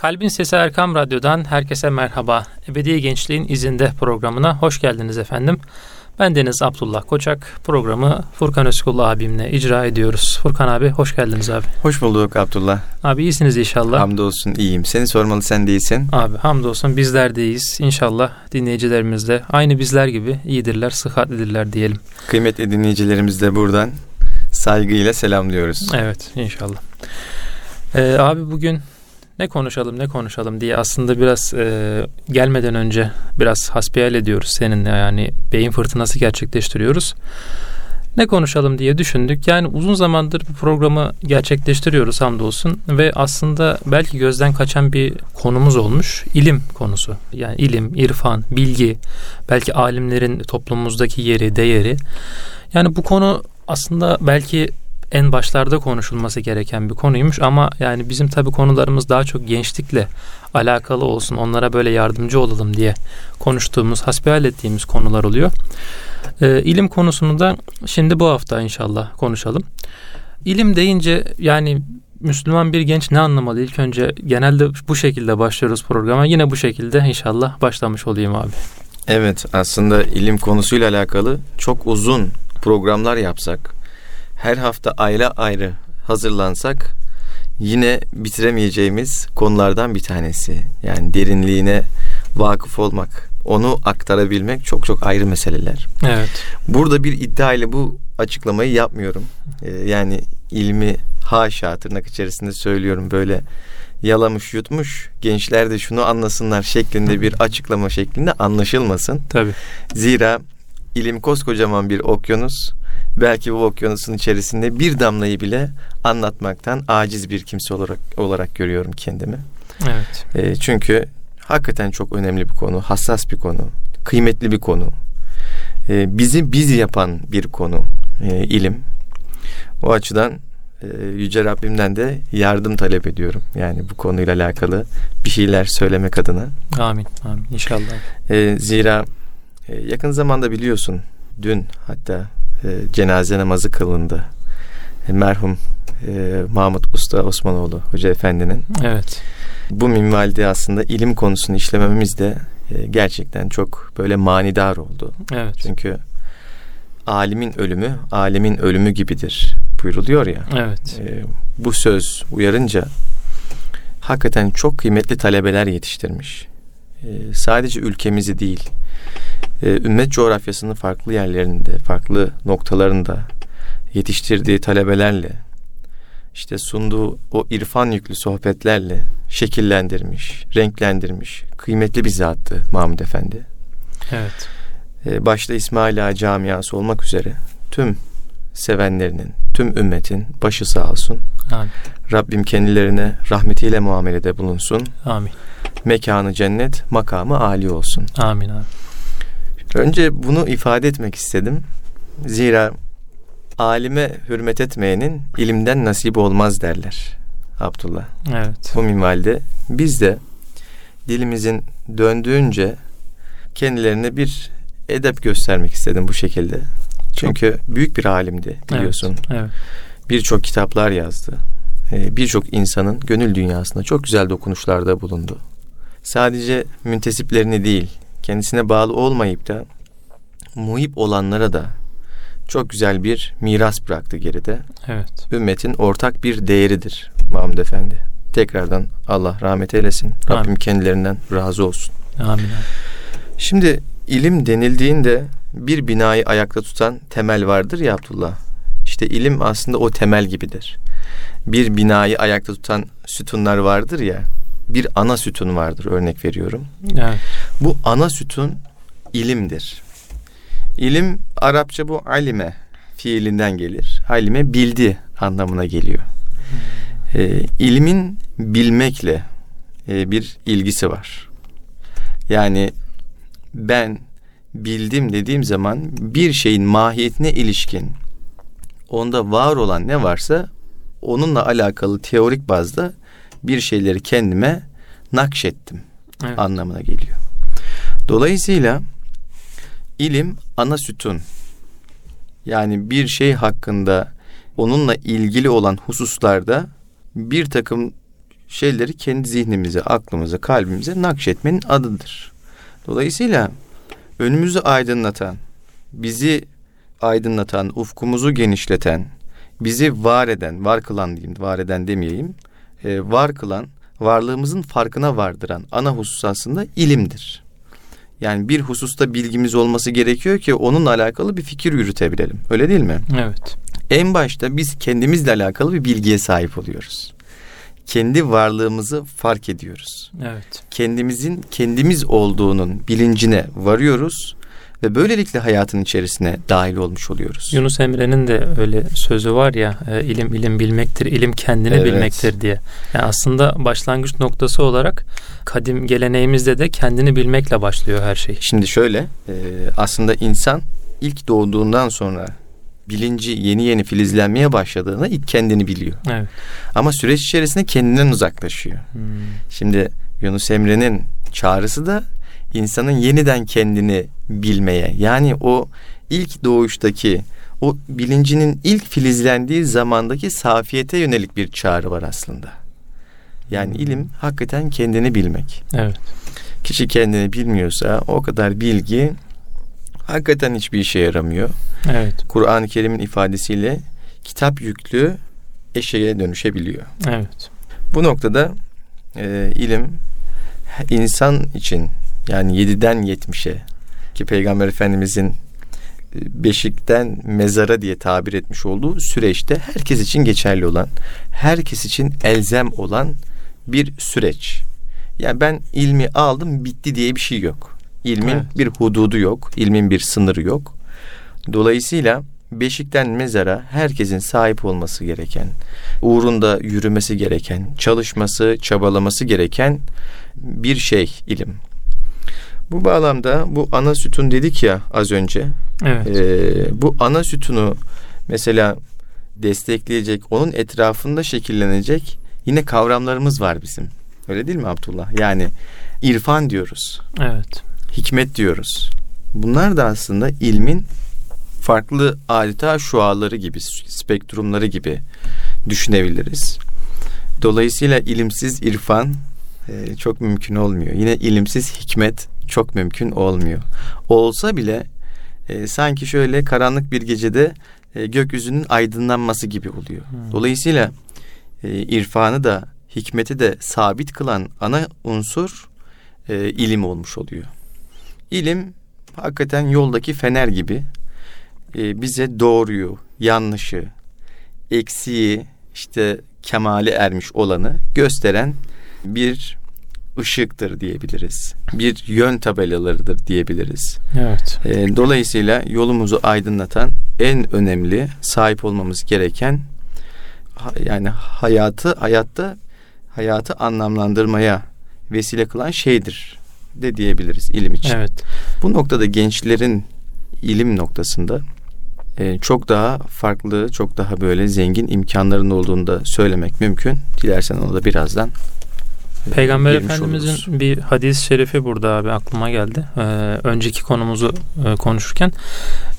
Kalbin Sesi Erkam Radyo'dan herkese merhaba. Ebedi Gençliğin izinde programına hoş geldiniz efendim. Ben Deniz Abdullah Koçak. Programı Furkan Özkullu abimle icra ediyoruz. Furkan abi hoş geldiniz abi. Hoş bulduk Abdullah. Abi iyisiniz inşallah. Hamdolsun iyiyim. Seni sormalı sen değilsin. Abi hamdolsun bizler de iyiyiz. İnşallah dinleyicilerimiz de aynı bizler gibi iyidirler, sıhhatlidirler diyelim. Kıymetli dinleyicilerimiz de buradan saygıyla selamlıyoruz. Evet inşallah. Ee, abi bugün ne konuşalım ne konuşalım diye aslında biraz e, gelmeden önce biraz hasbihal ediyoruz seninle yani beyin fırtınası gerçekleştiriyoruz. Ne konuşalım diye düşündük. Yani uzun zamandır bu programı gerçekleştiriyoruz hamdolsun ve aslında belki gözden kaçan bir konumuz olmuş. ilim konusu. Yani ilim, irfan, bilgi, belki alimlerin toplumumuzdaki yeri, değeri. Yani bu konu aslında belki en başlarda konuşulması gereken bir konuymuş ama yani bizim tabii konularımız daha çok gençlikle alakalı olsun onlara böyle yardımcı olalım diye konuştuğumuz, hasbihal ettiğimiz konular oluyor. Ee, ilim konusunu da şimdi bu hafta inşallah konuşalım. İlim deyince yani Müslüman bir genç ne anlamalı? İlk önce genelde bu şekilde başlıyoruz programa. Yine bu şekilde inşallah başlamış olayım abi. Evet aslında ilim konusuyla alakalı çok uzun programlar yapsak her hafta ayrı ayrı hazırlansak yine bitiremeyeceğimiz konulardan bir tanesi. Yani derinliğine vakıf olmak, onu aktarabilmek çok çok ayrı meseleler. Evet. Burada bir iddia ile bu açıklamayı yapmıyorum. Ee, yani ilmi haşa tırnak içerisinde söylüyorum böyle yalamış yutmuş gençler de şunu anlasınlar şeklinde bir açıklama şeklinde anlaşılmasın. Tabii. Zira ilim koskocaman bir okyanus belki bu okyanusun içerisinde bir damlayı bile anlatmaktan aciz bir kimse olarak olarak görüyorum kendimi. Evet. E, çünkü hakikaten çok önemli bir konu, hassas bir konu, kıymetli bir konu. E, bizi biz yapan bir konu e, ilim. O açıdan e, Yüce Rabbimden de yardım talep ediyorum. Yani bu konuyla alakalı bir şeyler söylemek adına. Amin. Amin. İnşallah. E, zira e, yakın zamanda biliyorsun dün hatta e, cenaze namazı kılındı. E, merhum e, Mahmut Usta Osmanoğlu Hoca Efendi'nin. Evet. Bu minvalde aslında ilim konusunu işlememiz de e, gerçekten çok böyle manidar oldu. Evet. Çünkü alimin ölümü, alemin ölümü gibidir buyuruluyor ya. Evet. E, bu söz uyarınca hakikaten çok kıymetli talebeler yetiştirmiş. E, sadece ülkemizi değil, e, ümmet coğrafyasının farklı yerlerinde, farklı noktalarında yetiştirdiği talebelerle işte sunduğu o irfan yüklü sohbetlerle şekillendirmiş, renklendirmiş, kıymetli bir zattı Mahmud Efendi. Evet. E, başta İsmaila camiası olmak üzere tüm sevenlerinin, tüm ümmetin başı sağ olsun. Amin. Rabbim kendilerine rahmetiyle muamelede bulunsun. Amin. Mekanı cennet, makamı âli olsun. Amin abi. Önce bunu ifade etmek istedim. Zira alime hürmet etmeyenin ilimden nasip olmaz derler Abdullah. Evet. Bu minvalde biz de dilimizin döndüğünce kendilerine bir edep göstermek istedim bu şekilde. Çünkü büyük bir alimdi biliyorsun. Evet. evet. Birçok kitaplar yazdı. Ee, birçok insanın gönül dünyasında çok güzel dokunuşlarda bulundu. Sadece müntesiplerini değil, kendisine bağlı olmayıp da muhip olanlara da çok güzel bir miras bıraktı geride. Evet. Ümmetin ortak bir değeridir Mahmud Efendi. Tekrardan Allah rahmet eylesin. Rabbim Amin. kendilerinden razı olsun. Amin. Şimdi ilim denildiğinde bir binayı ayakta tutan temel vardır ya Abdullah. İşte ilim aslında o temel gibidir. Bir binayı ayakta tutan sütunlar vardır ya. Bir ana sütun vardır örnek veriyorum. Evet. Bu ana sütun ilimdir. İlim Arapça bu alime fiilinden gelir. Alime bildi anlamına geliyor. E, ilmin bilmekle e, bir ilgisi var. Yani ben bildim dediğim zaman bir şeyin mahiyetine ilişkin onda var olan ne varsa onunla alakalı teorik bazda bir şeyleri kendime nakşettim evet. anlamına geliyor. Dolayısıyla ilim ana sütun. Yani bir şey hakkında onunla ilgili olan hususlarda bir takım şeyleri kendi zihnimize, aklımıza, kalbimize nakşetmenin adıdır. Dolayısıyla önümüzü aydınlatan, bizi aydınlatan, ufkumuzu genişleten, bizi var eden, var kılan diyeyim, var eden demeyeyim, e, var kılan, varlığımızın farkına vardıran ana husus aslında ilimdir. Yani bir hususta bilgimiz olması gerekiyor ki onunla alakalı bir fikir yürütebilelim. Öyle değil mi? Evet. En başta biz kendimizle alakalı bir bilgiye sahip oluyoruz. Kendi varlığımızı fark ediyoruz. Evet. Kendimizin kendimiz olduğunun bilincine varıyoruz ve böylelikle hayatın içerisine dahil olmuş oluyoruz. Yunus Emre'nin de öyle sözü var ya e, ilim ilim bilmektir, ilim kendini Evet. bilmektir diye. Yani aslında başlangıç noktası olarak kadim geleneğimizde de kendini bilmekle başlıyor her şey. Şimdi şöyle e, aslında insan ilk doğduğundan sonra bilinci yeni yeni filizlenmeye başladığında ilk kendini biliyor. Evet. Ama süreç içerisinde kendinden uzaklaşıyor. Hmm. Şimdi Yunus Emre'nin çağrısı da insanın yeniden kendini bilmeye yani o ilk doğuştaki o bilincinin ilk filizlendiği zamandaki safiyete yönelik bir çağrı var aslında. Yani Hmm. ilim hakikaten kendini bilmek. Evet. Kişi kendini bilmiyorsa o kadar bilgi hakikaten hiçbir işe yaramıyor. Evet. Kur'an-ı Kerim'in ifadesiyle kitap yüklü eşeğe dönüşebiliyor. Evet. Bu noktada e, ilim insan için yani 7'den 70'e ki Peygamber Efendimizin e, beşikten mezara diye tabir etmiş olduğu süreçte herkes için geçerli olan, herkes için elzem olan bir süreç. Yani ben ilmi aldım bitti diye bir şey yok. İlmin Evet. bir hududu yok, ilmin bir sınırı yok. Dolayısıyla beşikten mezara herkesin sahip olması gereken, uğrunda yürümesi gereken, çalışması, çabalaması gereken bir şey ilim. Bu bağlamda bu ana sütun dedik ya az önce. Evet. Ee, bu ana sütunu mesela destekleyecek, onun etrafında şekillenecek yine kavramlarımız var bizim. Öyle değil mi Abdullah? Yani irfan diyoruz, Evet. Hikmet diyoruz. Bunlar da aslında ilmin farklı adeta şuaları gibi, spektrumları gibi düşünebiliriz. Dolayısıyla ilimsiz irfan e, çok mümkün olmuyor. Yine ilimsiz hikmet çok mümkün olmuyor. Olsa bile e, sanki şöyle karanlık bir gecede e, gökyüzünün aydınlanması gibi oluyor. Hmm. Dolayısıyla e, irfanı da hikmeti de sabit kılan ana unsur e, ilim olmuş oluyor. İlim hakikaten yoldaki fener gibi e, bize doğruyu, yanlışı, eksiği, işte kemale ermiş olanı gösteren bir ışıktır diyebiliriz. Bir yön tabelalarıdır diyebiliriz. Evet. E, dolayısıyla yolumuzu aydınlatan en önemli sahip olmamız gereken yani hayatı hayatta hayatı anlamlandırmaya vesile kılan şeydir de diyebiliriz ilim için. Evet. Bu noktada gençlerin ilim noktasında e, çok daha farklı, çok daha böyle zengin imkanların olduğunu da söylemek mümkün. Dilersen onu da birazdan e, Peygamber Efendimizin oluruz. bir hadis-i şerifi burada abi aklıma geldi. Ee, önceki konumuzu e, konuşurken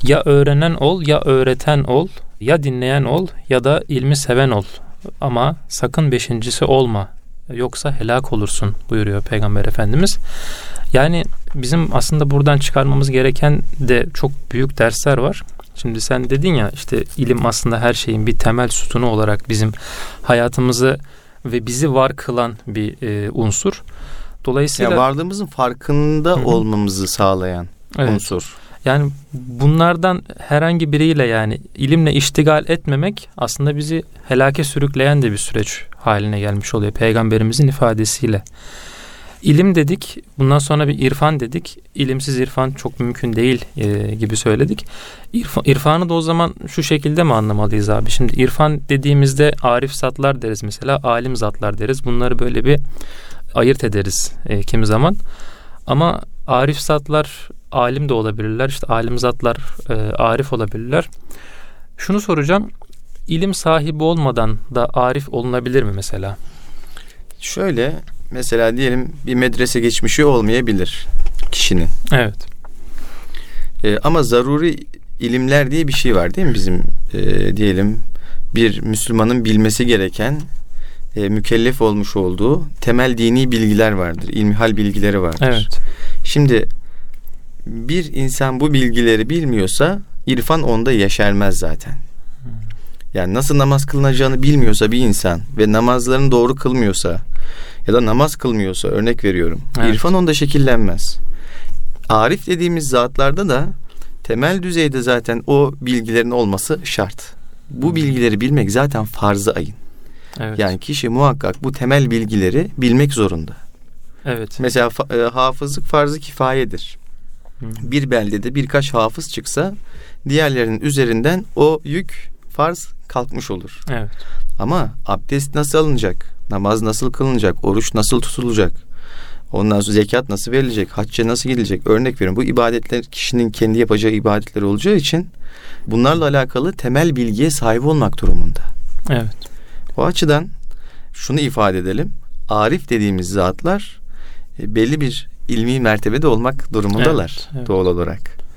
ya öğrenen ol ya öğreten ol ya dinleyen ol ya da ilmi seven ol ama sakın beşincisi olma yoksa helak olursun buyuruyor Peygamber Efendimiz. Yani bizim aslında buradan çıkarmamız gereken de çok büyük dersler var. Şimdi sen dedin ya işte ilim aslında her şeyin bir temel sütunu olarak bizim hayatımızı ve bizi var kılan bir e, unsur. Dolayısıyla Yani varlığımızın farkında hı. olmamızı sağlayan evet, unsur. yani bunlardan herhangi biriyle yani ilimle iştigal etmemek aslında bizi helake sürükleyen de bir süreç haline gelmiş oluyor peygamberimizin ifadesiyle. İlim dedik, bundan sonra bir irfan dedik. İlimsiz irfan çok mümkün değil e, gibi söyledik. İrfa, irfanı da o zaman şu şekilde mi anlamalıyız abi? Şimdi irfan dediğimizde arif zatlar deriz mesela, alim zatlar deriz. Bunları böyle bir ayırt ederiz e, kimi zaman. Ama arif zatlar alim de olabilirler. İşte alim zatlar e, arif olabilirler. Şunu soracağım. İlim sahibi olmadan da arif olunabilir mi mesela? Şöyle mesela diyelim bir medrese geçmişi olmayabilir kişinin. Evet. E, ama zaruri ilimler diye bir şey var değil mi bizim e, diyelim bir Müslümanın bilmesi gereken e, mükellef olmuş olduğu temel dini bilgiler vardır. İlmihal bilgileri vardır. Evet. Şimdi bir insan bu bilgileri bilmiyorsa irfan onda yeşermez zaten. Yani nasıl namaz kılınacağını bilmiyorsa bir insan ve namazlarını doğru kılmıyorsa ya da namaz kılmıyorsa örnek veriyorum. Evet. İrfan onda şekillenmez. Arif dediğimiz zatlarda da temel düzeyde zaten o bilgilerin olması şart. Bu bilgileri bilmek zaten farzı ayın. Evet. Yani kişi muhakkak bu temel bilgileri bilmek zorunda. evet. Mesela e, hafızlık farzı kifayedir. Hı. Bir beldede birkaç hafız çıksa diğerlerinin üzerinden o yük farz kalkmış olur. Evet. Ama abdest nasıl alınacak? Namaz nasıl kılınacak? Oruç nasıl tutulacak? Ondan sonra zekat nasıl verilecek? Hacca nasıl gidilecek? Örnek veriyorum. Bu ibadetler kişinin kendi yapacağı ibadetler olacağı için bunlarla alakalı temel bilgiye sahip olmak durumunda. Evet. O açıdan şunu ifade edelim. Arif dediğimiz zatlar e, belli bir ilmi mertebede olmak durumundalar Evet, evet. doğal olarak.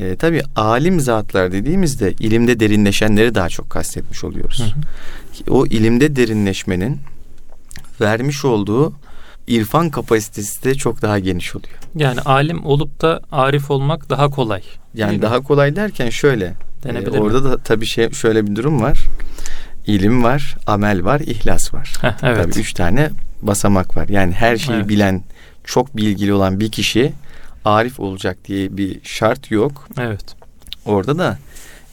E, tabii alim zatlar dediğimizde ilimde derinleşenleri daha çok kastetmiş oluyoruz. Hı hı. O ilimde derinleşmenin vermiş olduğu irfan kapasitesi de çok daha geniş oluyor. Yani alim olup da arif olmak daha kolay. Yani mi? daha kolay derken şöyle. Denebilir e, mi? orada da tabii şey şöyle bir durum var. İlim var, amel var, ihlas var. Heh, evet. Tabii üç tane basamak var. Yani her şeyi Evet. bilen, çok bilgili olan bir kişi arif olacak diye bir şart yok. Evet. Orada da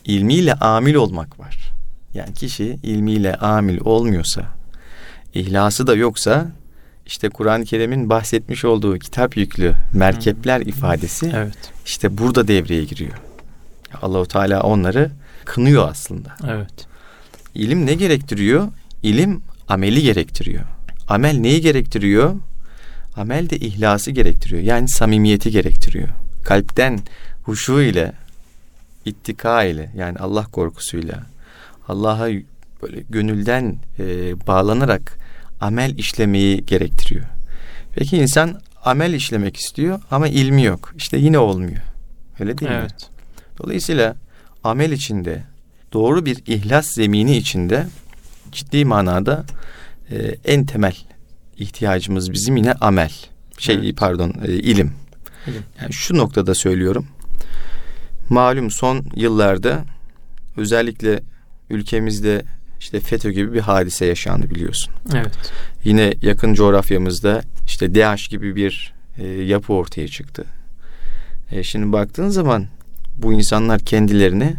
ilmiyle amil olmak var. Yani kişi ilmiyle amil olmuyorsa, ihlası da yoksa işte Kur'an-ı Kerim'in bahsetmiş olduğu kitap yüklü merkepler ifadesi Evet. işte burada devreye giriyor. Allahu Teala onları kınıyor aslında. Evet. İlim ne gerektiriyor? İlim ameli gerektiriyor. Amel neyi gerektiriyor? Amel de ihlası gerektiriyor. Yani samimiyeti gerektiriyor. Kalpten huşu ile, ittika ile yani Allah korkusuyla, Allah'a böyle gönülden e, bağlanarak amel işlemeyi gerektiriyor. Peki insan amel işlemek istiyor ama ilmi yok. İşte yine olmuyor. Öyle değil mi? Evet. Dolayısıyla amel içinde doğru bir ihlas zemini içinde ciddi manada e, en temel ihtiyacımız bizim yine amel. Şey Evet. pardon e, ilim. İlim. Yani şu noktada söylüyorum. Malum son yıllarda özellikle ülkemizde işte FETÖ gibi bir hadise yaşandı biliyorsun. Evet. Yine yakın coğrafyamızda işte DAEŞ gibi bir e, yapı ortaya çıktı. E, şimdi baktığın zaman bu insanlar kendilerini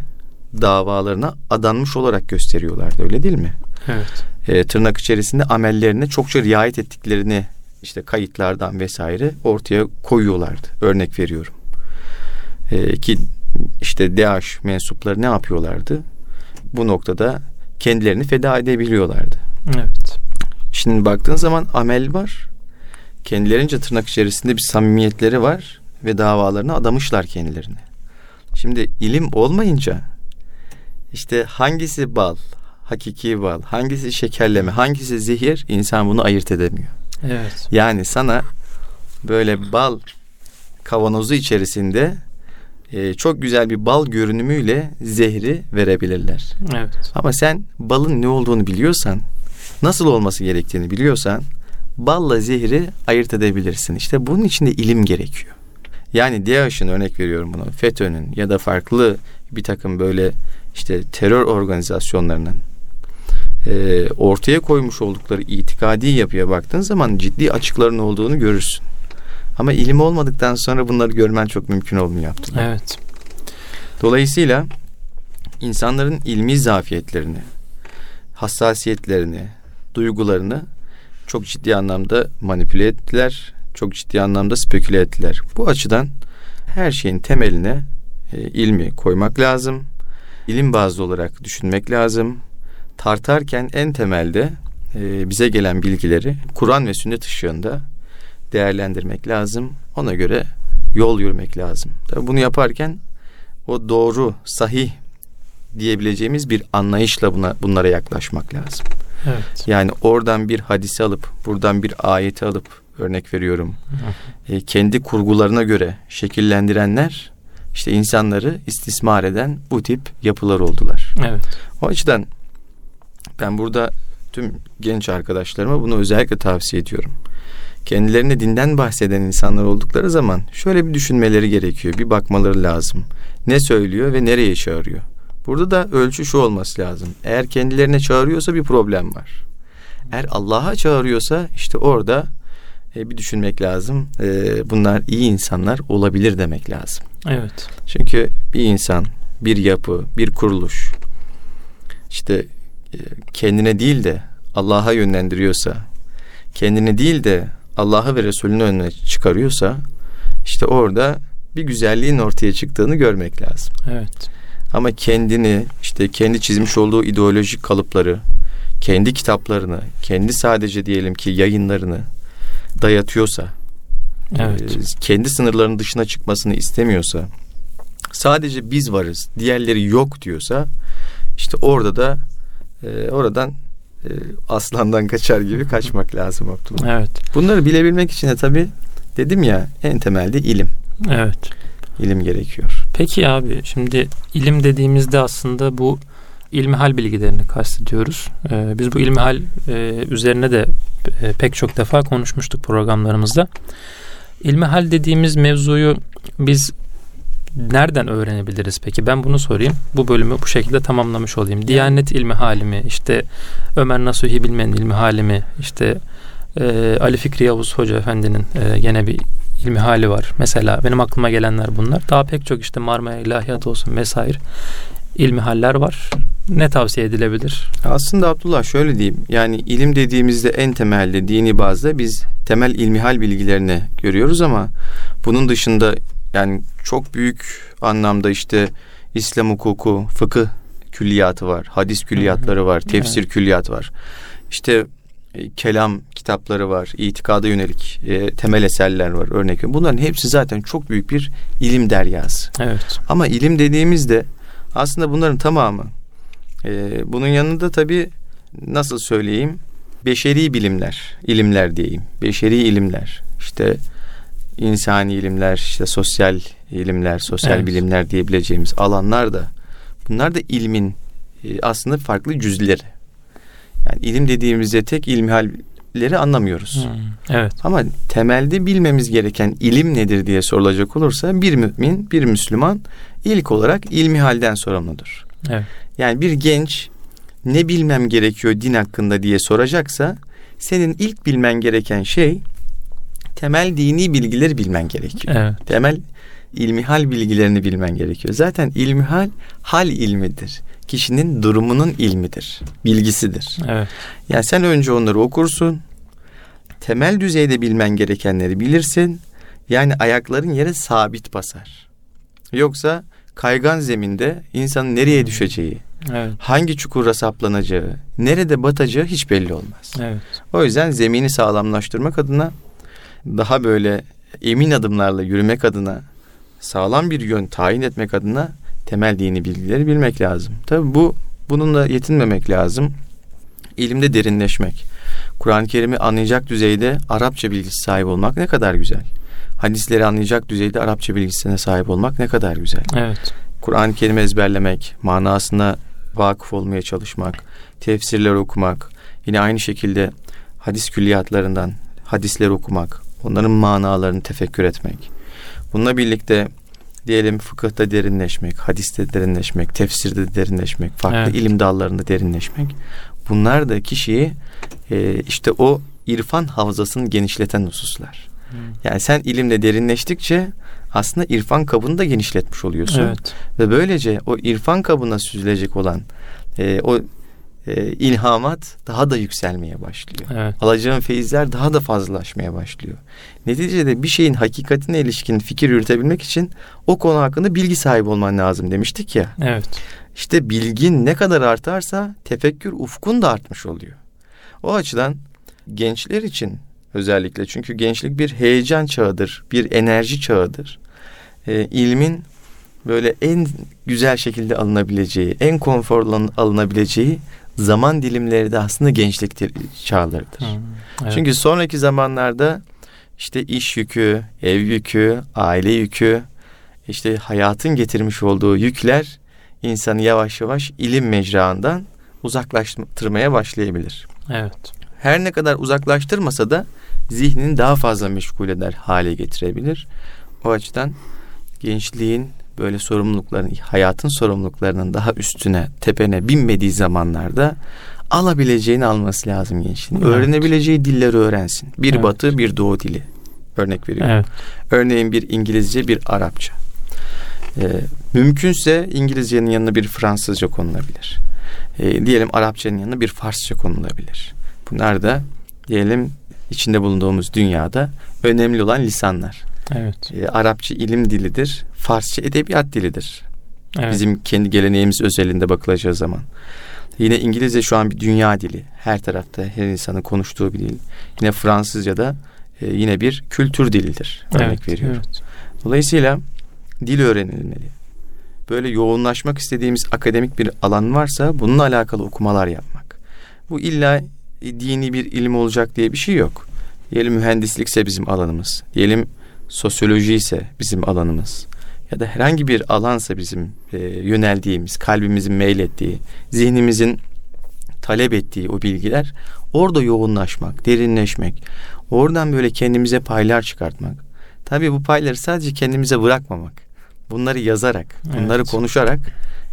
davalarına adanmış olarak gösteriyorlardı öyle değil mi? Evet. E, tırnak içerisinde amellerine çokça riayet ettiklerini işte kayıtlardan vesaire ortaya koyuyorlardı. Örnek veriyorum. E, ki işte DAEŞ mensupları ne yapıyorlardı? Bu noktada kendilerini feda edebiliyorlardı. Evet. Şimdi baktığın zaman amel var. Kendilerince tırnak içerisinde bir samimiyetleri var ve davalarına adamışlar kendilerini. Şimdi ilim olmayınca işte hangisi bal, hakiki bal, hangisi şekerleme, hangisi zehir insan bunu ayırt edemiyor. Evet. Yani sana böyle bal kavanozu içerisinde e, çok güzel bir bal görünümüyle zehri verebilirler. Evet. Ama sen balın ne olduğunu biliyorsan, nasıl olması gerektiğini biliyorsan balla zehri ayırt edebilirsin. İşte bunun için de ilim gerekiyor. Yani DAEŞ'in örnek veriyorum bunu, FETÖ'nün ya da farklı bir takım böyle işte terör organizasyonlarının e, ortaya koymuş oldukları itikadi yapıya baktığın zaman ciddi açıkların olduğunu görürsün. Ama ilim olmadıktan sonra bunları görmen çok mümkün olmuyor Abdullah. Evet. Dolayısıyla insanların ilmi zafiyetlerini, hassasiyetlerini, duygularını çok ciddi anlamda manipüle ettiler, çok ciddi anlamda speküle ettiler. Bu açıdan her şeyin temeline e, ilmi koymak lazım. İlim bazlı olarak düşünmek lazım. Tartarken en temelde e, bize gelen bilgileri Kur'an ve sünnet ışığında değerlendirmek lazım. Ona göre yol yürümek lazım. Tabii bunu yaparken o doğru, sahih diyebileceğimiz bir anlayışla buna bunlara yaklaşmak lazım. Evet. Yani oradan bir hadisi alıp, buradan bir ayeti alıp örnek veriyorum. e, kendi kurgularına göre şekillendirenler işte insanları istismar eden bu tip yapılar oldular. Evet. O açıdan ben burada tüm genç arkadaşlarıma bunu özellikle tavsiye ediyorum. Kendilerine dinden bahseden insanlar oldukları zaman şöyle bir düşünmeleri gerekiyor. Bir bakmaları lazım. Ne söylüyor ve nereye çağırıyor? Burada da ölçü şu olması lazım. Eğer kendilerine çağırıyorsa bir problem var. Eğer Allah'a çağırıyorsa işte orada e, bir düşünmek lazım. E, bunlar iyi insanlar olabilir demek lazım. Evet. Çünkü bir insan, bir yapı, bir kuruluş işte kendine değil de Allah'a yönlendiriyorsa, kendini değil de Allah'ı ve Resulünü önüne çıkarıyorsa işte orada bir güzelliğin ortaya çıktığını görmek lazım. Evet. Ama kendini işte kendi çizmiş olduğu ideolojik kalıpları, kendi kitaplarını, kendi sadece diyelim ki yayınlarını dayatıyorsa, evet. e, kendi sınırlarının dışına çıkmasını istemiyorsa, sadece biz varız, diğerleri yok diyorsa, işte orada da e, oradan e, aslandan kaçar gibi kaçmak lazım Abdullah. Evet. Bunları bilebilmek için de tabii dedim ya en temelde ilim. Evet. İlim gerekiyor. Peki abi şimdi ilim dediğimizde aslında bu ilmihal bilgilerini kastediyoruz. Ee, biz bu ilmihal e, üzerine de e, pek çok defa konuşmuştuk programlarımızda. İlmihal dediğimiz mevzuyu biz nereden öğrenebiliriz peki? Ben bunu sorayım. Bu bölümü bu şekilde tamamlamış olayım. Diyanet ilmi halimi, işte Ömer Nasuhi Bilmen'in ilmi halimi, işte e, Ali Fikri Yavuz Hoca Efendi'nin e, gene bir ilmi hali var. Mesela benim aklıma gelenler bunlar. Daha pek çok işte Marmara İlahiyat olsun vesaire ilmi haller var. Ne tavsiye edilebilir? Aslında Abdullah şöyle diyeyim. Yani ilim dediğimizde en temelde dini bazda biz temel ilmihal bilgilerini görüyoruz ama bunun dışında yani çok büyük anlamda işte İslam hukuku, fıkıh külliyatı var, hadis külliyatları var, tefsir evet. külliyatı var. İşte e, kelam kitapları var, itikada yönelik e, temel eserler var örnek. Bunların hepsi zaten çok büyük bir ilim deryası. Evet. Ama ilim dediğimizde aslında bunların tamamı e, bunun yanında tabii nasıl söyleyeyim beşeri bilimler, ilimler diyeyim. Beşeri ilimler. İşte insani ilimler, işte sosyal ilimler, sosyal evet. bilimler diyebileceğimiz alanlar da bunlar da ilmin e, aslında farklı cüzleri. Yani ilim dediğimizde tek ilmihalleri anlamıyoruz. Hmm, evet. Ama temelde bilmemiz gereken ilim nedir diye sorulacak olursa bir mümin, bir Müslüman ilk olarak ilmihalden sorumludur. Evet. Yani bir genç ne bilmem gerekiyor din hakkında diye soracaksa senin ilk bilmen gereken şey temel dini bilgileri bilmen gerekiyor. Evet. Temel ilmihal bilgilerini bilmen gerekiyor. Zaten ilmihal hal ilmidir. Kişinin durumunun ilmidir, bilgisidir. Evet. Yani sen önce onları okursun. Temel düzeyde bilmen gerekenleri bilirsin. Yani ayakların yere sabit basar. Yoksa kaygan zeminde insanın nereye düşeceği, evet. hangi çukura saplanacağı, nerede batacağı hiç belli olmaz. Evet. O yüzden zemini sağlamlaştırmak adına daha böyle emin adımlarla yürümek adına sağlam bir yön tayin etmek adına temel dini bilgileri bilmek lazım. Tabi bu bununla yetinmemek lazım. İlimde derinleşmek. Kur'an-ı Kerim'i anlayacak düzeyde Arapça bilgisi sahibi olmak ne kadar güzel. Hadisleri anlayacak düzeyde Arapça bilgisine sahip olmak ne kadar güzel. Evet. Kur'an-ı Kerim'i ezberlemek, manasına vakıf olmaya çalışmak, tefsirler okumak, yine aynı şekilde hadis külliyatlarından hadisler okumak, onların manalarını tefekkür etmek. Bununla birlikte diyelim fıkıhta derinleşmek, hadiste derinleşmek, tefsirde derinleşmek, farklı evet. ilim dallarında derinleşmek. Bunlar da kişiyi e, işte o irfan havzasını genişleten hususlar. Hmm. Yani sen ilimde derinleştikçe aslında irfan kabını da genişletmiş oluyorsun. Evet. Ve böylece o irfan kabına süzülecek olan e, o e, ilhamat daha da yükselmeye başlıyor. Evet. Alacağın feyizler daha da fazlalaşmaya başlıyor. Neticede bir şeyin hakikatine ilişkin fikir yürütebilmek için o konu hakkında bilgi sahibi olman lazım demiştik ya. Evet. İşte bilgin ne kadar artarsa tefekkür ufkun da artmış oluyor. O açıdan gençler için özellikle çünkü gençlik bir heyecan çağıdır, bir enerji çağıdır. E, ilmin böyle en güzel şekilde alınabileceği, en konforlu alınabileceği zaman dilimleri de aslında gençlik çağlarıdır. Hmm, evet. Çünkü sonraki zamanlarda işte iş yükü, ev yükü, aile yükü, işte hayatın getirmiş olduğu yükler insanı yavaş yavaş ilim mecraından uzaklaştırmaya başlayabilir. Evet. Her ne kadar uzaklaştırmasa da zihnini daha fazla meşgul eder hale getirebilir. O açıdan gençliğin böyle sorumlulukların, hayatın sorumluluklarının daha üstüne, tepene binmediği zamanlarda alabileceğini alması lazım gençliğin. Evet. Öğrenebileceği dilleri öğrensin. Bir evet. batı, bir doğu dili. Örnek veriyorum. Evet. Örneğin bir İngilizce, bir Arapça. Ee, mümkünse İngilizcenin yanına bir Fransızca konulabilir. Ee, diyelim Arapçanın yanına bir Farsça konulabilir. Bunlar da diyelim içinde bulunduğumuz dünyada önemli olan lisanlar. Evet. Ee, Arapça ilim dilidir, Farsça edebiyat dilidir. Evet. Bizim kendi geleneğimiz özelinde bakılacağı zaman. Yine İngilizce şu an bir dünya dili. Her tarafta her insanın konuştuğu bir dil. Yine Fransızca da e, yine bir kültür dilidir. Örnek evet, veriyorum. Evet. Dolayısıyla dil öğrenilmeli. Böyle yoğunlaşmak istediğimiz akademik bir alan varsa bununla alakalı okumalar yapmak. Bu illa dini bir ilim olacak diye bir şey yok. Diyelim mühendislikse bizim alanımız. Diyelim sosyoloji ise bizim alanımız. Ya da herhangi bir alansa bizim e, yöneldiğimiz, kalbimizin meylettiği, zihnimizin talep ettiği o bilgiler orada yoğunlaşmak, derinleşmek, oradan böyle kendimize paylar çıkartmak. Tabii bu payları sadece kendimize bırakmamak. Bunları yazarak, bunları evet. konuşarak,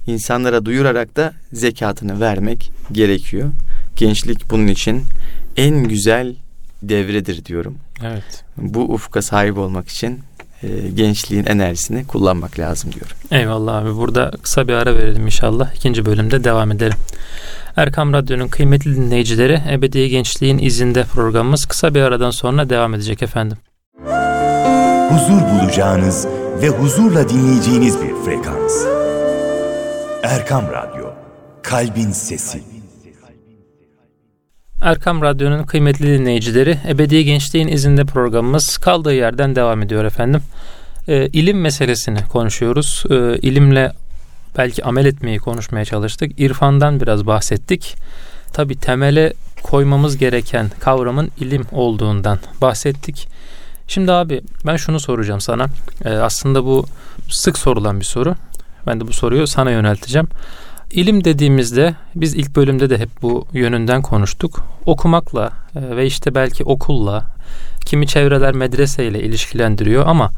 insanlara duyurarak da zekatını vermek gerekiyor. Gençlik bunun için en güzel devredir diyorum. Evet. Bu ufka sahip olmak için e, gençliğin enerjisini kullanmak lazım diyorum. Eyvallah abi. Burada kısa bir ara verelim inşallah. İkinci bölümde devam edelim. Erkam Radyo'nun kıymetli dinleyicileri Ebedi Gençliğin izinde programımız kısa bir aradan sonra devam edecek efendim. Huzur bulacağınız ve huzurla dinleyeceğiniz bir frekans. Erkam Radyo, Kalbin Sesi. Erkam Radyo'nun kıymetli dinleyicileri, Ebedi Gençliğin izinde programımız kaldığı yerden devam ediyor efendim. E, ilim meselesini konuşuyoruz. E, ilimle belki amel etmeyi konuşmaya çalıştık. İrfandan biraz bahsettik. Tabi temele koymamız gereken kavramın ilim olduğundan bahsettik. Şimdi abi ben şunu soracağım sana. E, aslında bu sık sorulan bir soru. Ben de bu soruyu sana yönelteceğim. İlim dediğimizde biz ilk bölümde de hep bu yönünden konuştuk. Okumakla e, ve işte belki okulla, kimi çevreler medreseyle ilişkilendiriyor ama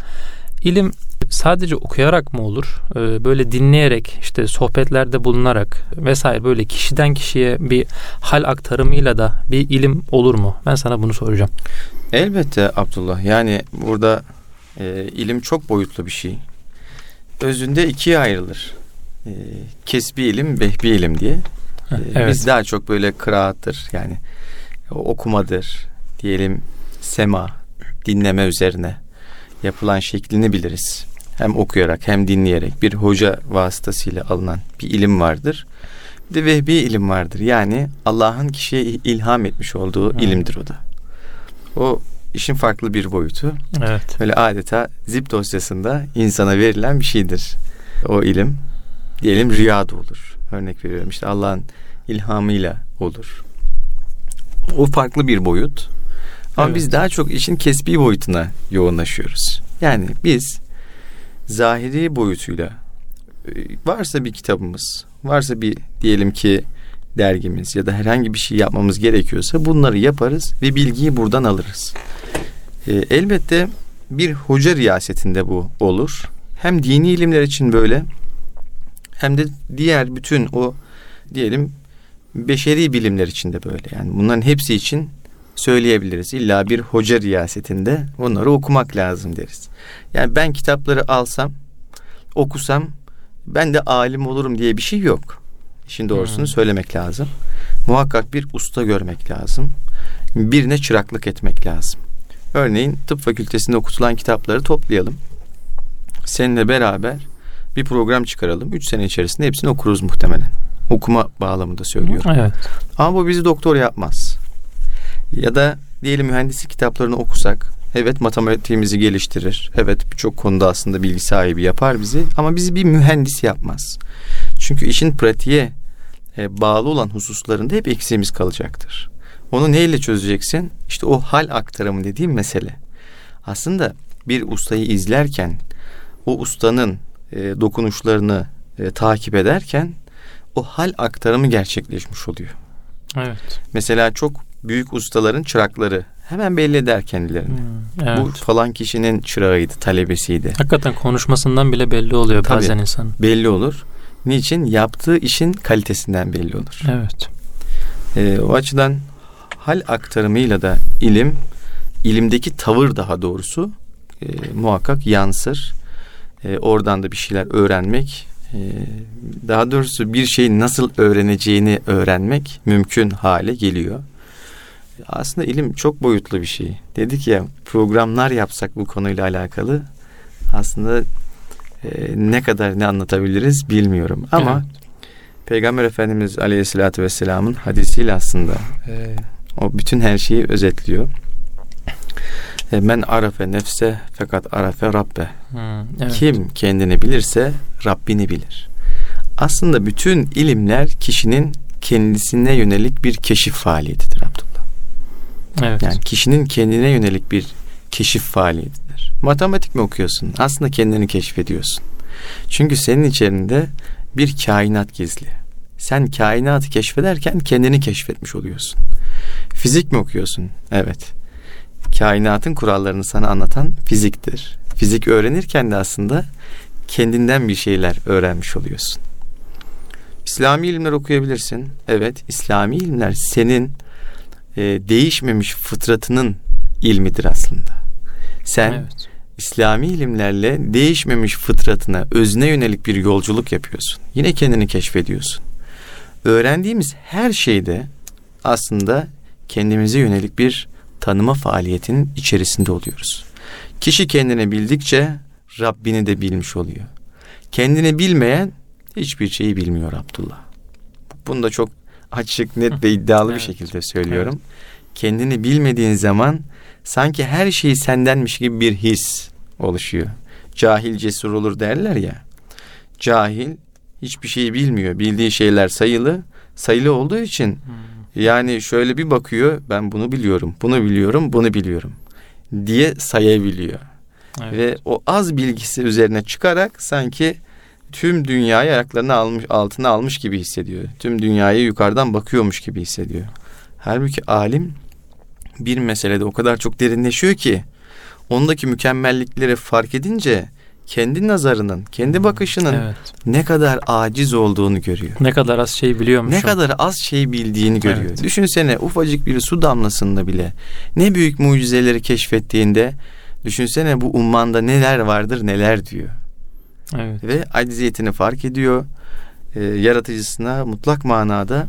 ilim sadece okuyarak mı olur? E, böyle dinleyerek, işte sohbetlerde bulunarak vesaire böyle kişiden kişiye bir hal aktarımıyla da bir ilim olur mu? Ben sana bunu soracağım. Elbette Abdullah. Yani burada e, ilim çok boyutlu bir şey. Özünde ikiye ayrılır e, kesbi ilim, vehbi ilim diye. E, evet. Biz daha çok böyle kıraattır yani okumadır diyelim sema, dinleme üzerine yapılan şeklini biliriz. Hem okuyarak hem dinleyerek bir hoca vasıtasıyla alınan bir ilim vardır. Bir de vehbi ilim vardır. Yani Allah'ın kişiye ilham etmiş olduğu hmm. ilimdir o da. O işin farklı bir boyutu. Evet. Böyle adeta zip dosyasında insana verilen bir şeydir. O ilim diyelim rüya da olur. Örnek veriyorum işte Allah'ın ilhamıyla olur. O farklı bir boyut. Ama evet. biz daha çok işin kesbi boyutuna yoğunlaşıyoruz. Yani biz zahiri boyutuyla e, varsa bir kitabımız, varsa bir diyelim ki dergimiz ya da herhangi bir şey yapmamız gerekiyorsa bunları yaparız ve bilgiyi buradan alırız. E, elbette bir hoca riyasetinde bu olur. Hem dini ilimler için böyle hem de diğer bütün o diyelim beşeri bilimler için de böyle. Yani bunların hepsi için söyleyebiliriz. İlla bir hoca riyasetinde bunları okumak lazım deriz. Yani ben kitapları alsam, okusam ben de alim olurum diye bir şey yok. İşin doğrusunu hmm. söylemek lazım. Muhakkak bir usta görmek lazım. Birine çıraklık etmek lazım. Örneğin tıp fakültesinde okutulan kitapları toplayalım. Seninle beraber bir program çıkaralım. Üç sene içerisinde hepsini okuruz muhtemelen. Okuma bağlamında söylüyorum. Evet. Ama bu bizi doktor yapmaz. Ya da diyelim mühendislik kitaplarını okusak evet matematiğimizi geliştirir. Evet birçok konuda aslında bilgi sahibi yapar bizi ama bizi bir mühendis yapmaz. Çünkü işin pratiğe e, bağlı olan hususlarında hep eksiğimiz kalacaktır. Onu neyle çözeceksin? İşte o hal aktarımı dediğim mesele. Aslında bir ustayı izlerken o ustanın e, dokunuşlarını e, takip ederken o hal aktarımı gerçekleşmiş oluyor. Evet. Mesela çok büyük ustaların çırakları hemen belli eder kendilerini. Hmm, evet. Bu falan kişinin çırağıydı, talebesiydi. Hakikaten konuşmasından bile belli oluyor Tabii. bazen insan. Belli olur. Niçin? Yaptığı işin kalitesinden belli olur. Evet. Ee, o açıdan hal aktarımıyla da ilim, ilimdeki tavır daha doğrusu e, muhakkak yansır. E, oradan da bir şeyler öğrenmek, e, daha doğrusu bir şeyi nasıl öğreneceğini öğrenmek mümkün hale geliyor. Aslında ilim çok boyutlu bir şey. Dedik ya programlar yapsak bu konuyla alakalı aslında e, ne kadar ne anlatabiliriz bilmiyorum. Ama Evet. Peygamber Efendimiz Aleyhisselatü Vesselam'ın hadisiyle aslında e, o bütün her şeyi özetliyor. E, men arafe nefse fakat arafe rabbe. Hmm, evet. Kim kendini bilirse Rabbini bilir. Aslında bütün ilimler kişinin kendisine yönelik bir keşif faaliyetidir Abdullah. Evet. Yani kişinin kendine yönelik bir keşif faaliyetidir. Matematik mi okuyorsun? Aslında kendini keşfediyorsun. Çünkü senin içerisinde bir kainat gizli. Sen kainatı keşfederken kendini keşfetmiş oluyorsun. Fizik mi okuyorsun? Evet. Kainatın kurallarını sana anlatan fiziktir. Fizik öğrenirken de aslında kendinden bir şeyler öğrenmiş oluyorsun. İslami ilimler okuyabilirsin. Evet, İslami ilimler senin e, değişmemiş fıtratının ilmidir aslında. Sen Evet. İslami ilimlerle değişmemiş fıtratına, özüne yönelik bir yolculuk yapıyorsun. Yine kendini keşfediyorsun. Öğrendiğimiz her şeyde aslında kendimize yönelik bir tanıma faaliyetinin içerisinde oluyoruz. Kişi kendini bildikçe Rabbini de bilmiş oluyor. Kendini bilmeyen hiçbir şeyi bilmiyor Abdullah. Bunu da çok açık, net ve iddialı bir Evet. şekilde söylüyorum. Kendini bilmediğin zaman sanki her şey sendenmiş gibi bir his oluşuyor. Cahil cesur olur derler ya. Cahil hiçbir şeyi bilmiyor. Bildiği şeyler sayılı. Sayılı olduğu için Hmm, yani şöyle bir bakıyor. Ben bunu biliyorum, bunu biliyorum, bunu biliyorum diye sayabiliyor. evet. Ve o az bilgisi üzerine çıkarak sanki tüm dünyayı ayaklarına almış, altına almış gibi hissediyor. Tüm dünyayı yukarıdan bakıyormuş gibi hissediyor. Halbuki alim bir meselede o kadar çok derinleşiyor ki ondaki mükemmellikleri fark edince kendi nazarının, kendi bakışının Evet. ne kadar aciz olduğunu görüyor. Ne kadar az şey biliyormuşum. Ne kadar az şey bildiğini görüyor. Evet. Düşünsene ufacık bir su damlasında bile ne büyük mucizeleri keşfettiğinde düşünsene bu ummanda neler vardır neler diyor. Evet. Ve acziyetini fark ediyor. Ee, yaratıcısına mutlak manada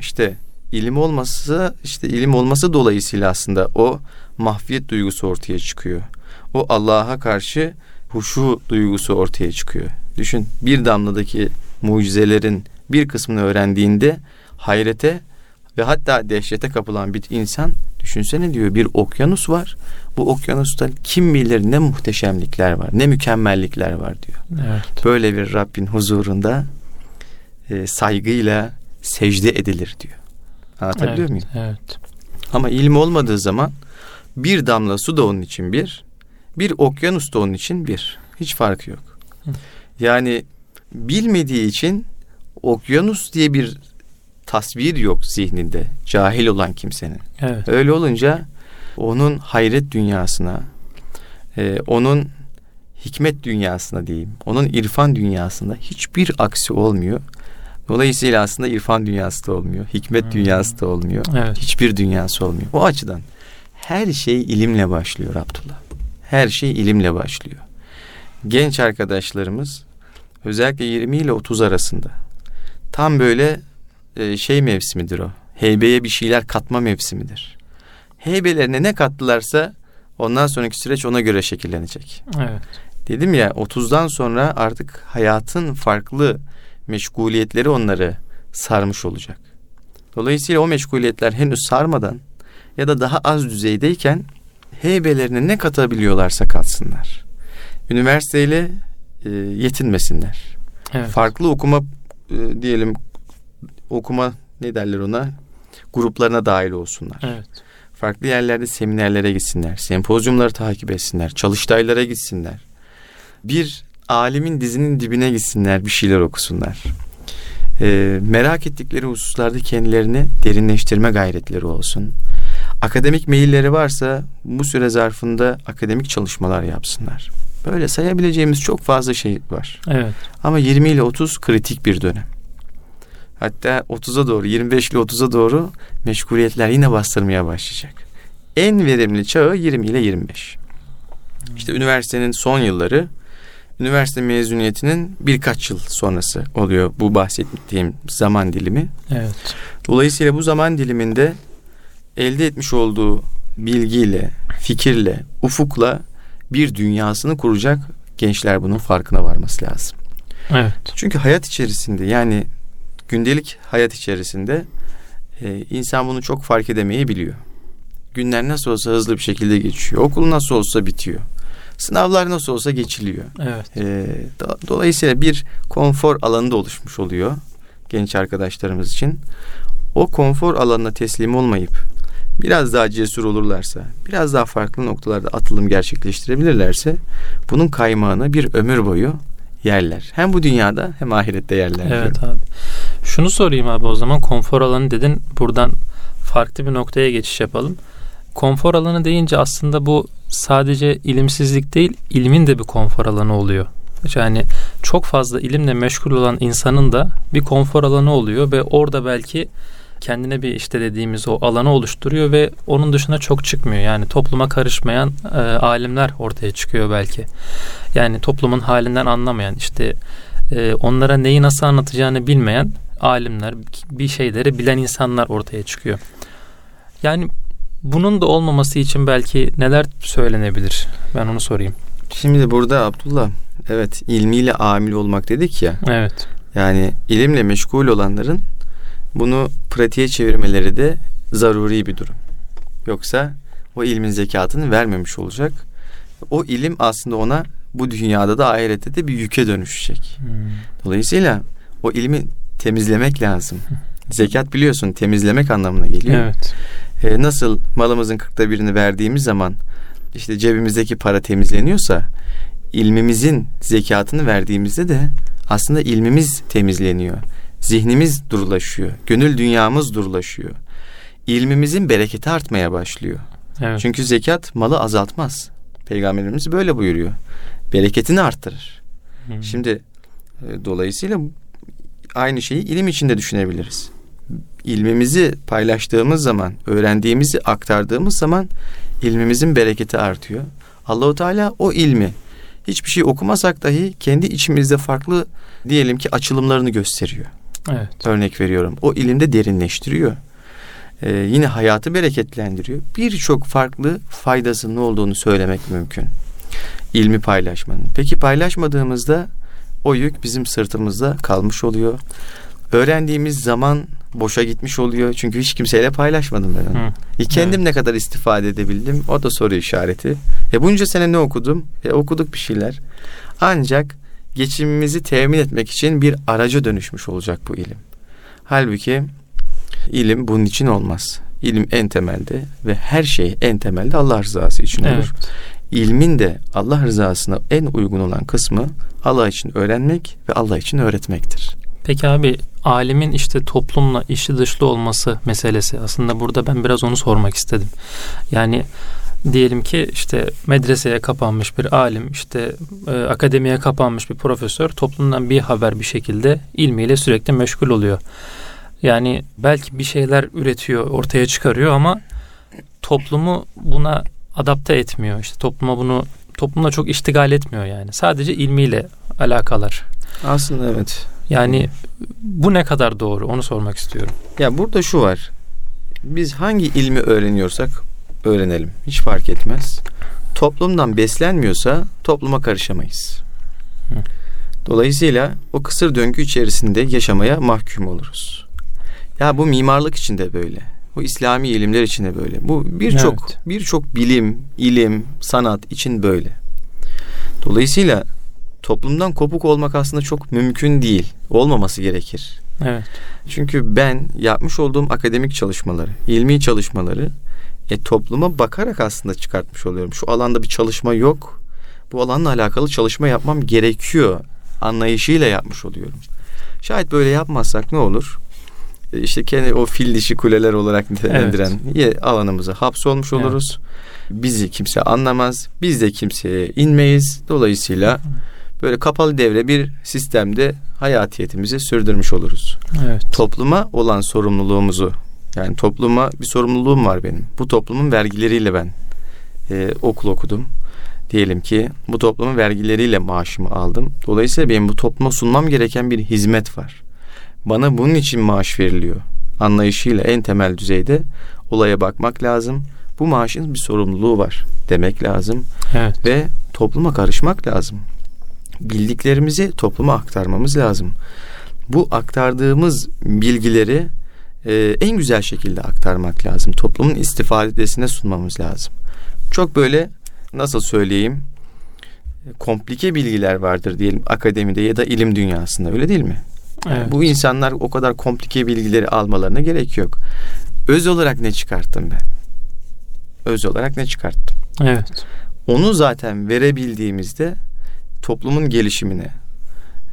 işte ilim olması işte ilim olması dolayısıyla aslında o mahfiyet duygusu ortaya çıkıyor. O Allah'a karşı huşu duygusu ortaya çıkıyor. Düşün bir damladaki mucizelerin bir kısmını öğrendiğinde hayrete ve hatta dehşete kapılan bir insan düşünsene diyor bir okyanus var. Bu okyanusta kim bilir ne muhteşemlikler var, ne mükemmellikler var diyor. Evet. Böyle bir Rabbin huzurunda e, saygıyla secde edilir diyor. Anlatabiliyor evet. muyum? Evet. Ama ilim olmadığı zaman bir damla su da onun için bir, bir okyanus da onun için bir. Hiç farkı yok. Yani bilmediği için okyanus diye bir tasvir yok zihninde. Cahil olan kimsenin. Evet. Öyle olunca onun hayret dünyasına, e, onun hikmet dünyasına diyeyim, onun irfan dünyasında hiçbir aksi olmuyor. Dolayısıyla aslında irfan dünyası da olmuyor, hikmet Hmm. dünyası da olmuyor, Evet. hiçbir dünyası olmuyor. O açıdan her şey ilimle başlıyor Abdullah. Her şey ilimle başlıyor. Genç arkadaşlarımız özellikle 20 ile 30 arasında tam böyle e, şey mevsimidir o. Heybeye bir şeyler katma mevsimidir. Heybelerine ne kattılarsa ondan sonraki süreç ona göre şekillenecek. Evet. Dedim ya 30'dan sonra artık hayatın farklı meşguliyetleri onları sarmış olacak. Dolayısıyla o meşguliyetler henüz sarmadan ya da daha az düzeydeyken heybelerine ne katabiliyorlarsa katsınlar. Üniversiteyle e, yetinmesinler. Evet. Farklı okuma e, diyelim okuma ne derler ona gruplarına dahil olsunlar. Evet. Farklı yerlerde seminerlere gitsinler, sempozyumları takip etsinler, çalıştaylara gitsinler. Bir alimin dizinin dibine gitsinler, bir şeyler okusunlar. e, merak ettikleri hususlarda kendilerini derinleştirme gayretleri olsun. Akademik meyilleri varsa bu süre zarfında akademik çalışmalar yapsınlar. Böyle sayabileceğimiz çok fazla şey var. Evet. Ama 20 ile 30 kritik bir dönem. Hatta 30'a doğru 25 ile 30'a doğru meşguliyetler yine bastırmaya başlayacak. En verimli çağı 20 ile 25. İşte üniversitenin son yılları üniversite mezuniyetinin birkaç yıl sonrası oluyor bu bahsettiğim zaman dilimi. Evet. Dolayısıyla bu zaman diliminde elde etmiş olduğu bilgiyle, fikirle, ufukla bir dünyasını kuracak gençler bunun farkına varması lazım. Evet. Çünkü hayat içerisinde yani gündelik hayat içerisinde e, insan bunu çok fark edemeyebiliyor. Günler nasıl olsa hızlı bir şekilde geçiyor. Okul nasıl olsa bitiyor. Sınavlar nasıl olsa geçiliyor. Evet. E, do- dolayısıyla bir konfor alanı da oluşmuş oluyor genç arkadaşlarımız için. O konfor alanına teslim olmayıp biraz daha cesur olurlarsa, biraz daha farklı noktalarda atılım gerçekleştirebilirlerse bunun kaymağını bir ömür boyu yerler. Hem bu dünyada hem ahirette yerler. Evet diyorum. abi. Şunu sorayım abi o zaman konfor alanı dedin. Buradan farklı bir noktaya geçiş yapalım. Konfor alanı deyince aslında bu sadece ilimsizlik değil, ilmin de bir konfor alanı oluyor. Yani çok fazla ilimle meşgul olan insanın da bir konfor alanı oluyor ve orada belki kendine bir işte dediğimiz o alanı oluşturuyor ve onun dışına çok çıkmıyor. Yani topluma karışmayan e, alimler ortaya çıkıyor belki. Yani toplumun halinden anlamayan işte e, onlara neyi nasıl anlatacağını bilmeyen alimler, bir şeyleri bilen insanlar ortaya çıkıyor. Yani bunun da olmaması için belki neler söylenebilir? Ben onu sorayım. Şimdi burada Abdullah evet ilmiyle amil olmak dedik ya. Evet. Yani ilimle meşgul olanların bunu pratiğe çevirmeleri de zaruri bir durum. Yoksa o ilmin zekatını vermemiş olacak. O ilim aslında ona bu dünyada da ahirette de bir yüke dönüşecek. Hmm. Dolayısıyla o ilmi temizlemek lazım. Zekat biliyorsun temizlemek anlamına geliyor. Evet. Ee, nasıl malımızın kırkta birini verdiğimiz zaman işte cebimizdeki para temizleniyorsa ilmimizin zekatını verdiğimizde de aslında ilmimiz temizleniyor. Zihnimiz durulaşıyor. Gönül dünyamız durulaşıyor. İlmimizin bereketi artmaya başlıyor. Evet. Çünkü zekat malı azaltmaz. Peygamberimiz böyle buyuruyor. Bereketini arttırır. Hmm. Şimdi e, dolayısıyla aynı şeyi ilim içinde düşünebiliriz. İlmimizi paylaştığımız zaman, öğrendiğimizi aktardığımız zaman ilmimizin bereketi artıyor. Allahu Teala o ilmi hiçbir şey okumasak dahi kendi içimizde farklı diyelim ki açılımlarını gösteriyor. Evet. Örnek veriyorum. O ilimde derinleştiriyor. Ee, yine hayatı bereketlendiriyor. Birçok farklı faydasının olduğunu söylemek mümkün. İlmi paylaşmanın. Peki paylaşmadığımızda o yük bizim sırtımızda kalmış oluyor. Öğrendiğimiz zaman boşa gitmiş oluyor. Çünkü hiç kimseyle paylaşmadım ben onu. Hı. E kendim Evet. ne kadar istifade edebildim o da soru işareti. E bunca sene ne okudum? E okuduk bir şeyler. Ancak geçimimizi temin etmek için bir araca dönüşmüş olacak bu ilim. Halbuki ilim bunun için olmaz. İlim en temelde ve her şey en temelde Allah rızası için olur. Evet. İlmin de Allah rızasına en uygun olan kısmı Allah için öğrenmek ve Allah için öğretmektir. Peki abi alimin işte toplumla işi dışlı olması meselesi aslında burada ben biraz onu sormak istedim. Yani diyelim ki işte medreseye kapanmış bir alim işte e, akademiye kapanmış bir profesör toplumdan bir haber bir şekilde ilmiyle sürekli meşgul oluyor. Yani belki bir şeyler üretiyor ortaya çıkarıyor ama toplumu buna adapte etmiyor. İşte topluma bunu toplumla çok iştigal etmiyor yani. Sadece ilmiyle alakalar. Aslında evet. Yani bu ne kadar doğru onu sormak istiyorum. Ya burada şu var. Biz hangi ilmi öğreniyorsak öğrenelim. Hiç fark etmez. Toplumdan beslenmiyorsa topluma karışamayız. Dolayısıyla o kısır döngü içerisinde yaşamaya mahkum oluruz. Ya bu mimarlık için de böyle. Bu İslami ilimler için de böyle. Bu birçok Evet. birçok bilim, ilim, sanat için böyle. Dolayısıyla toplumdan kopuk olmak aslında çok mümkün değil. Olmaması gerekir. Evet. Çünkü ben yapmış olduğum akademik çalışmaları, ilmi çalışmaları e, topluma bakarak aslında çıkartmış oluyorum. Şu alanda bir çalışma yok. Bu alanla alakalı çalışma yapmam gerekiyor anlayışıyla yapmış oluyorum. Şayet böyle yapmazsak ne olur? E, işte kendi o fil dişi kuleler olarak nitelendiren evet. alanımıza hapsolmuş oluruz. Evet. Bizi kimse anlamaz. Biz de kimseye inmeyiz. Dolayısıyla böyle kapalı devre bir sistemde hayatiyetimizi sürdürmüş oluruz. Evet. Topluma olan sorumluluğumuzu yani topluma bir sorumluluğum var benim. Bu toplumun vergileriyle ben e, okul okudum. Diyelim ki bu toplumun vergileriyle maaşımı aldım. Dolayısıyla benim bu topluma sunmam gereken bir hizmet var. Bana bunun için maaş veriliyor. Anlayışıyla en temel düzeyde olaya bakmak lazım. Bu maaşın bir sorumluluğu var demek lazım. Evet. Ve topluma karışmak lazım. Bildiklerimizi topluma aktarmamız lazım. Bu aktardığımız bilgileri e, en güzel şekilde aktarmak lazım. Toplumun istifadesine sunmamız lazım. Çok böyle nasıl söyleyeyim komplike bilgiler vardır diyelim akademide ya da ilim dünyasında öyle değil mi? Evet. Bu insanlar o kadar komplike bilgileri almalarına gerek yok. Öz olarak ne çıkarttım ben? Öz olarak ne çıkarttım? Evet. Onu zaten verebildiğimizde toplumun gelişimine,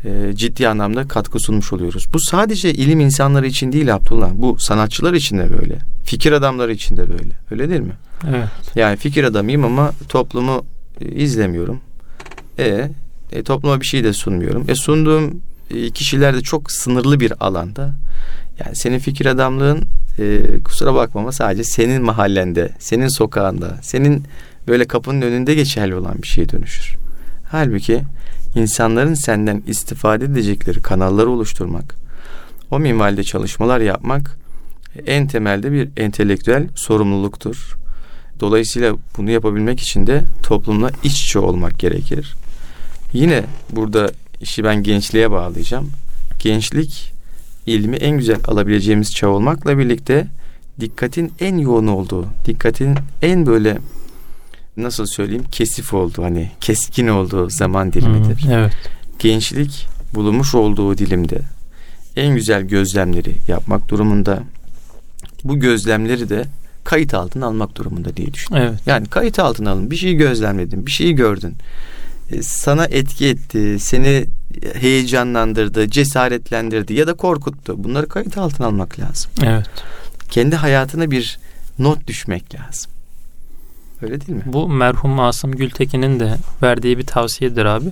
e, ciddi anlamda katkı sunmuş oluyoruz. Bu sadece ilim insanları için değil Abdullah. Bu sanatçılar için de böyle. Fikir adamları için de böyle. Öyle değil mi? Evet. Yani fikir adamıyım ama toplumu e, izlemiyorum. E, e topluma bir şey de sunmuyorum. E sunduğum e, kişiler de çok sınırlı bir alanda. Yani senin fikir adamlığın e, kusura bakmama sadece senin mahallende, senin sokağında, senin böyle kapının önünde geçerli olan bir şeye dönüşür. Halbuki insanların senden istifade edecekleri kanalları oluşturmak, o minvalde çalışmalar yapmak en temelde bir entelektüel sorumluluktur. Dolayısıyla bunu yapabilmek için de toplumla iç içe olmak gerekir. Yine burada işi ben gençliğe bağlayacağım. Gençlik ilmi en güzel alabileceğimiz çağ olmakla birlikte dikkatin en yoğun olduğu, dikkatin en böyle nasıl söyleyeyim kesif olduğu hani keskin olduğu zaman dilimidir. Hmm, evet. Gençlik bulunmuş olduğu dilimde en güzel gözlemleri yapmak durumunda. Bu gözlemleri de kayıt altına almak durumunda diye düşünüyorum. Evet. Yani kayıt altına alın. Bir şeyi gözlemledin, bir şeyi gördün. E, sana etki etti, seni heyecanlandırdı, cesaretlendirdi ya da korkuttu. Bunları kayıt altına almak lazım. Evet. Kendi hayatına bir not düşmek lazım. Öyle değil mi? Bu merhum Asım Gültekin'in de verdiği bir tavsiyedir abi.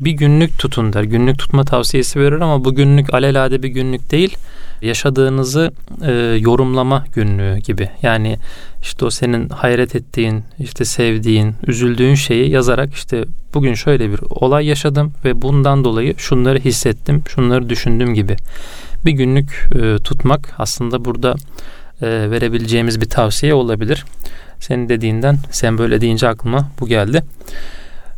Bir günlük tutun der. Günlük tutma tavsiyesi verir ama bu günlük alelade bir günlük değil. Yaşadığınızı e, yorumlama günlüğü gibi. Yani işte o senin hayret ettiğin, işte sevdiğin, üzüldüğün şeyi yazarak işte bugün şöyle bir olay yaşadım ve bundan dolayı şunları hissettim, şunları düşündüm gibi. Bir günlük e, tutmak aslında burada e, verebileceğimiz bir tavsiye olabilir. Senin dediğinden sen böyle deyince aklıma bu geldi.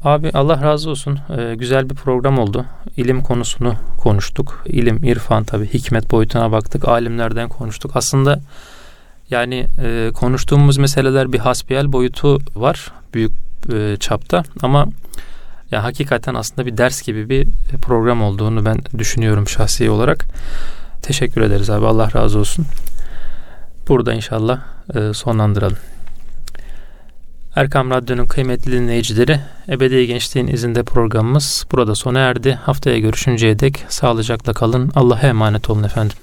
Abi Allah razı olsun. Ee, güzel bir program oldu. İlim konusunu konuştuk. İlim, irfan tabi hikmet boyutuna baktık. Alimlerden konuştuk. Aslında yani e, konuştuğumuz meseleler bir hasbihal boyutu var. Büyük e, çapta ama ya hakikaten aslında bir ders gibi bir program olduğunu ben düşünüyorum şahsi olarak. Teşekkür ederiz abi. Allah razı olsun. Burada inşallah e, sonlandıralım. Erkam Radyo'nun kıymetli dinleyicileri, Ebedi Gençliğin izinde programımız burada sona erdi. Haftaya görüşünceye dek sağlıcakla kalın. Allah'a emanet olun efendim.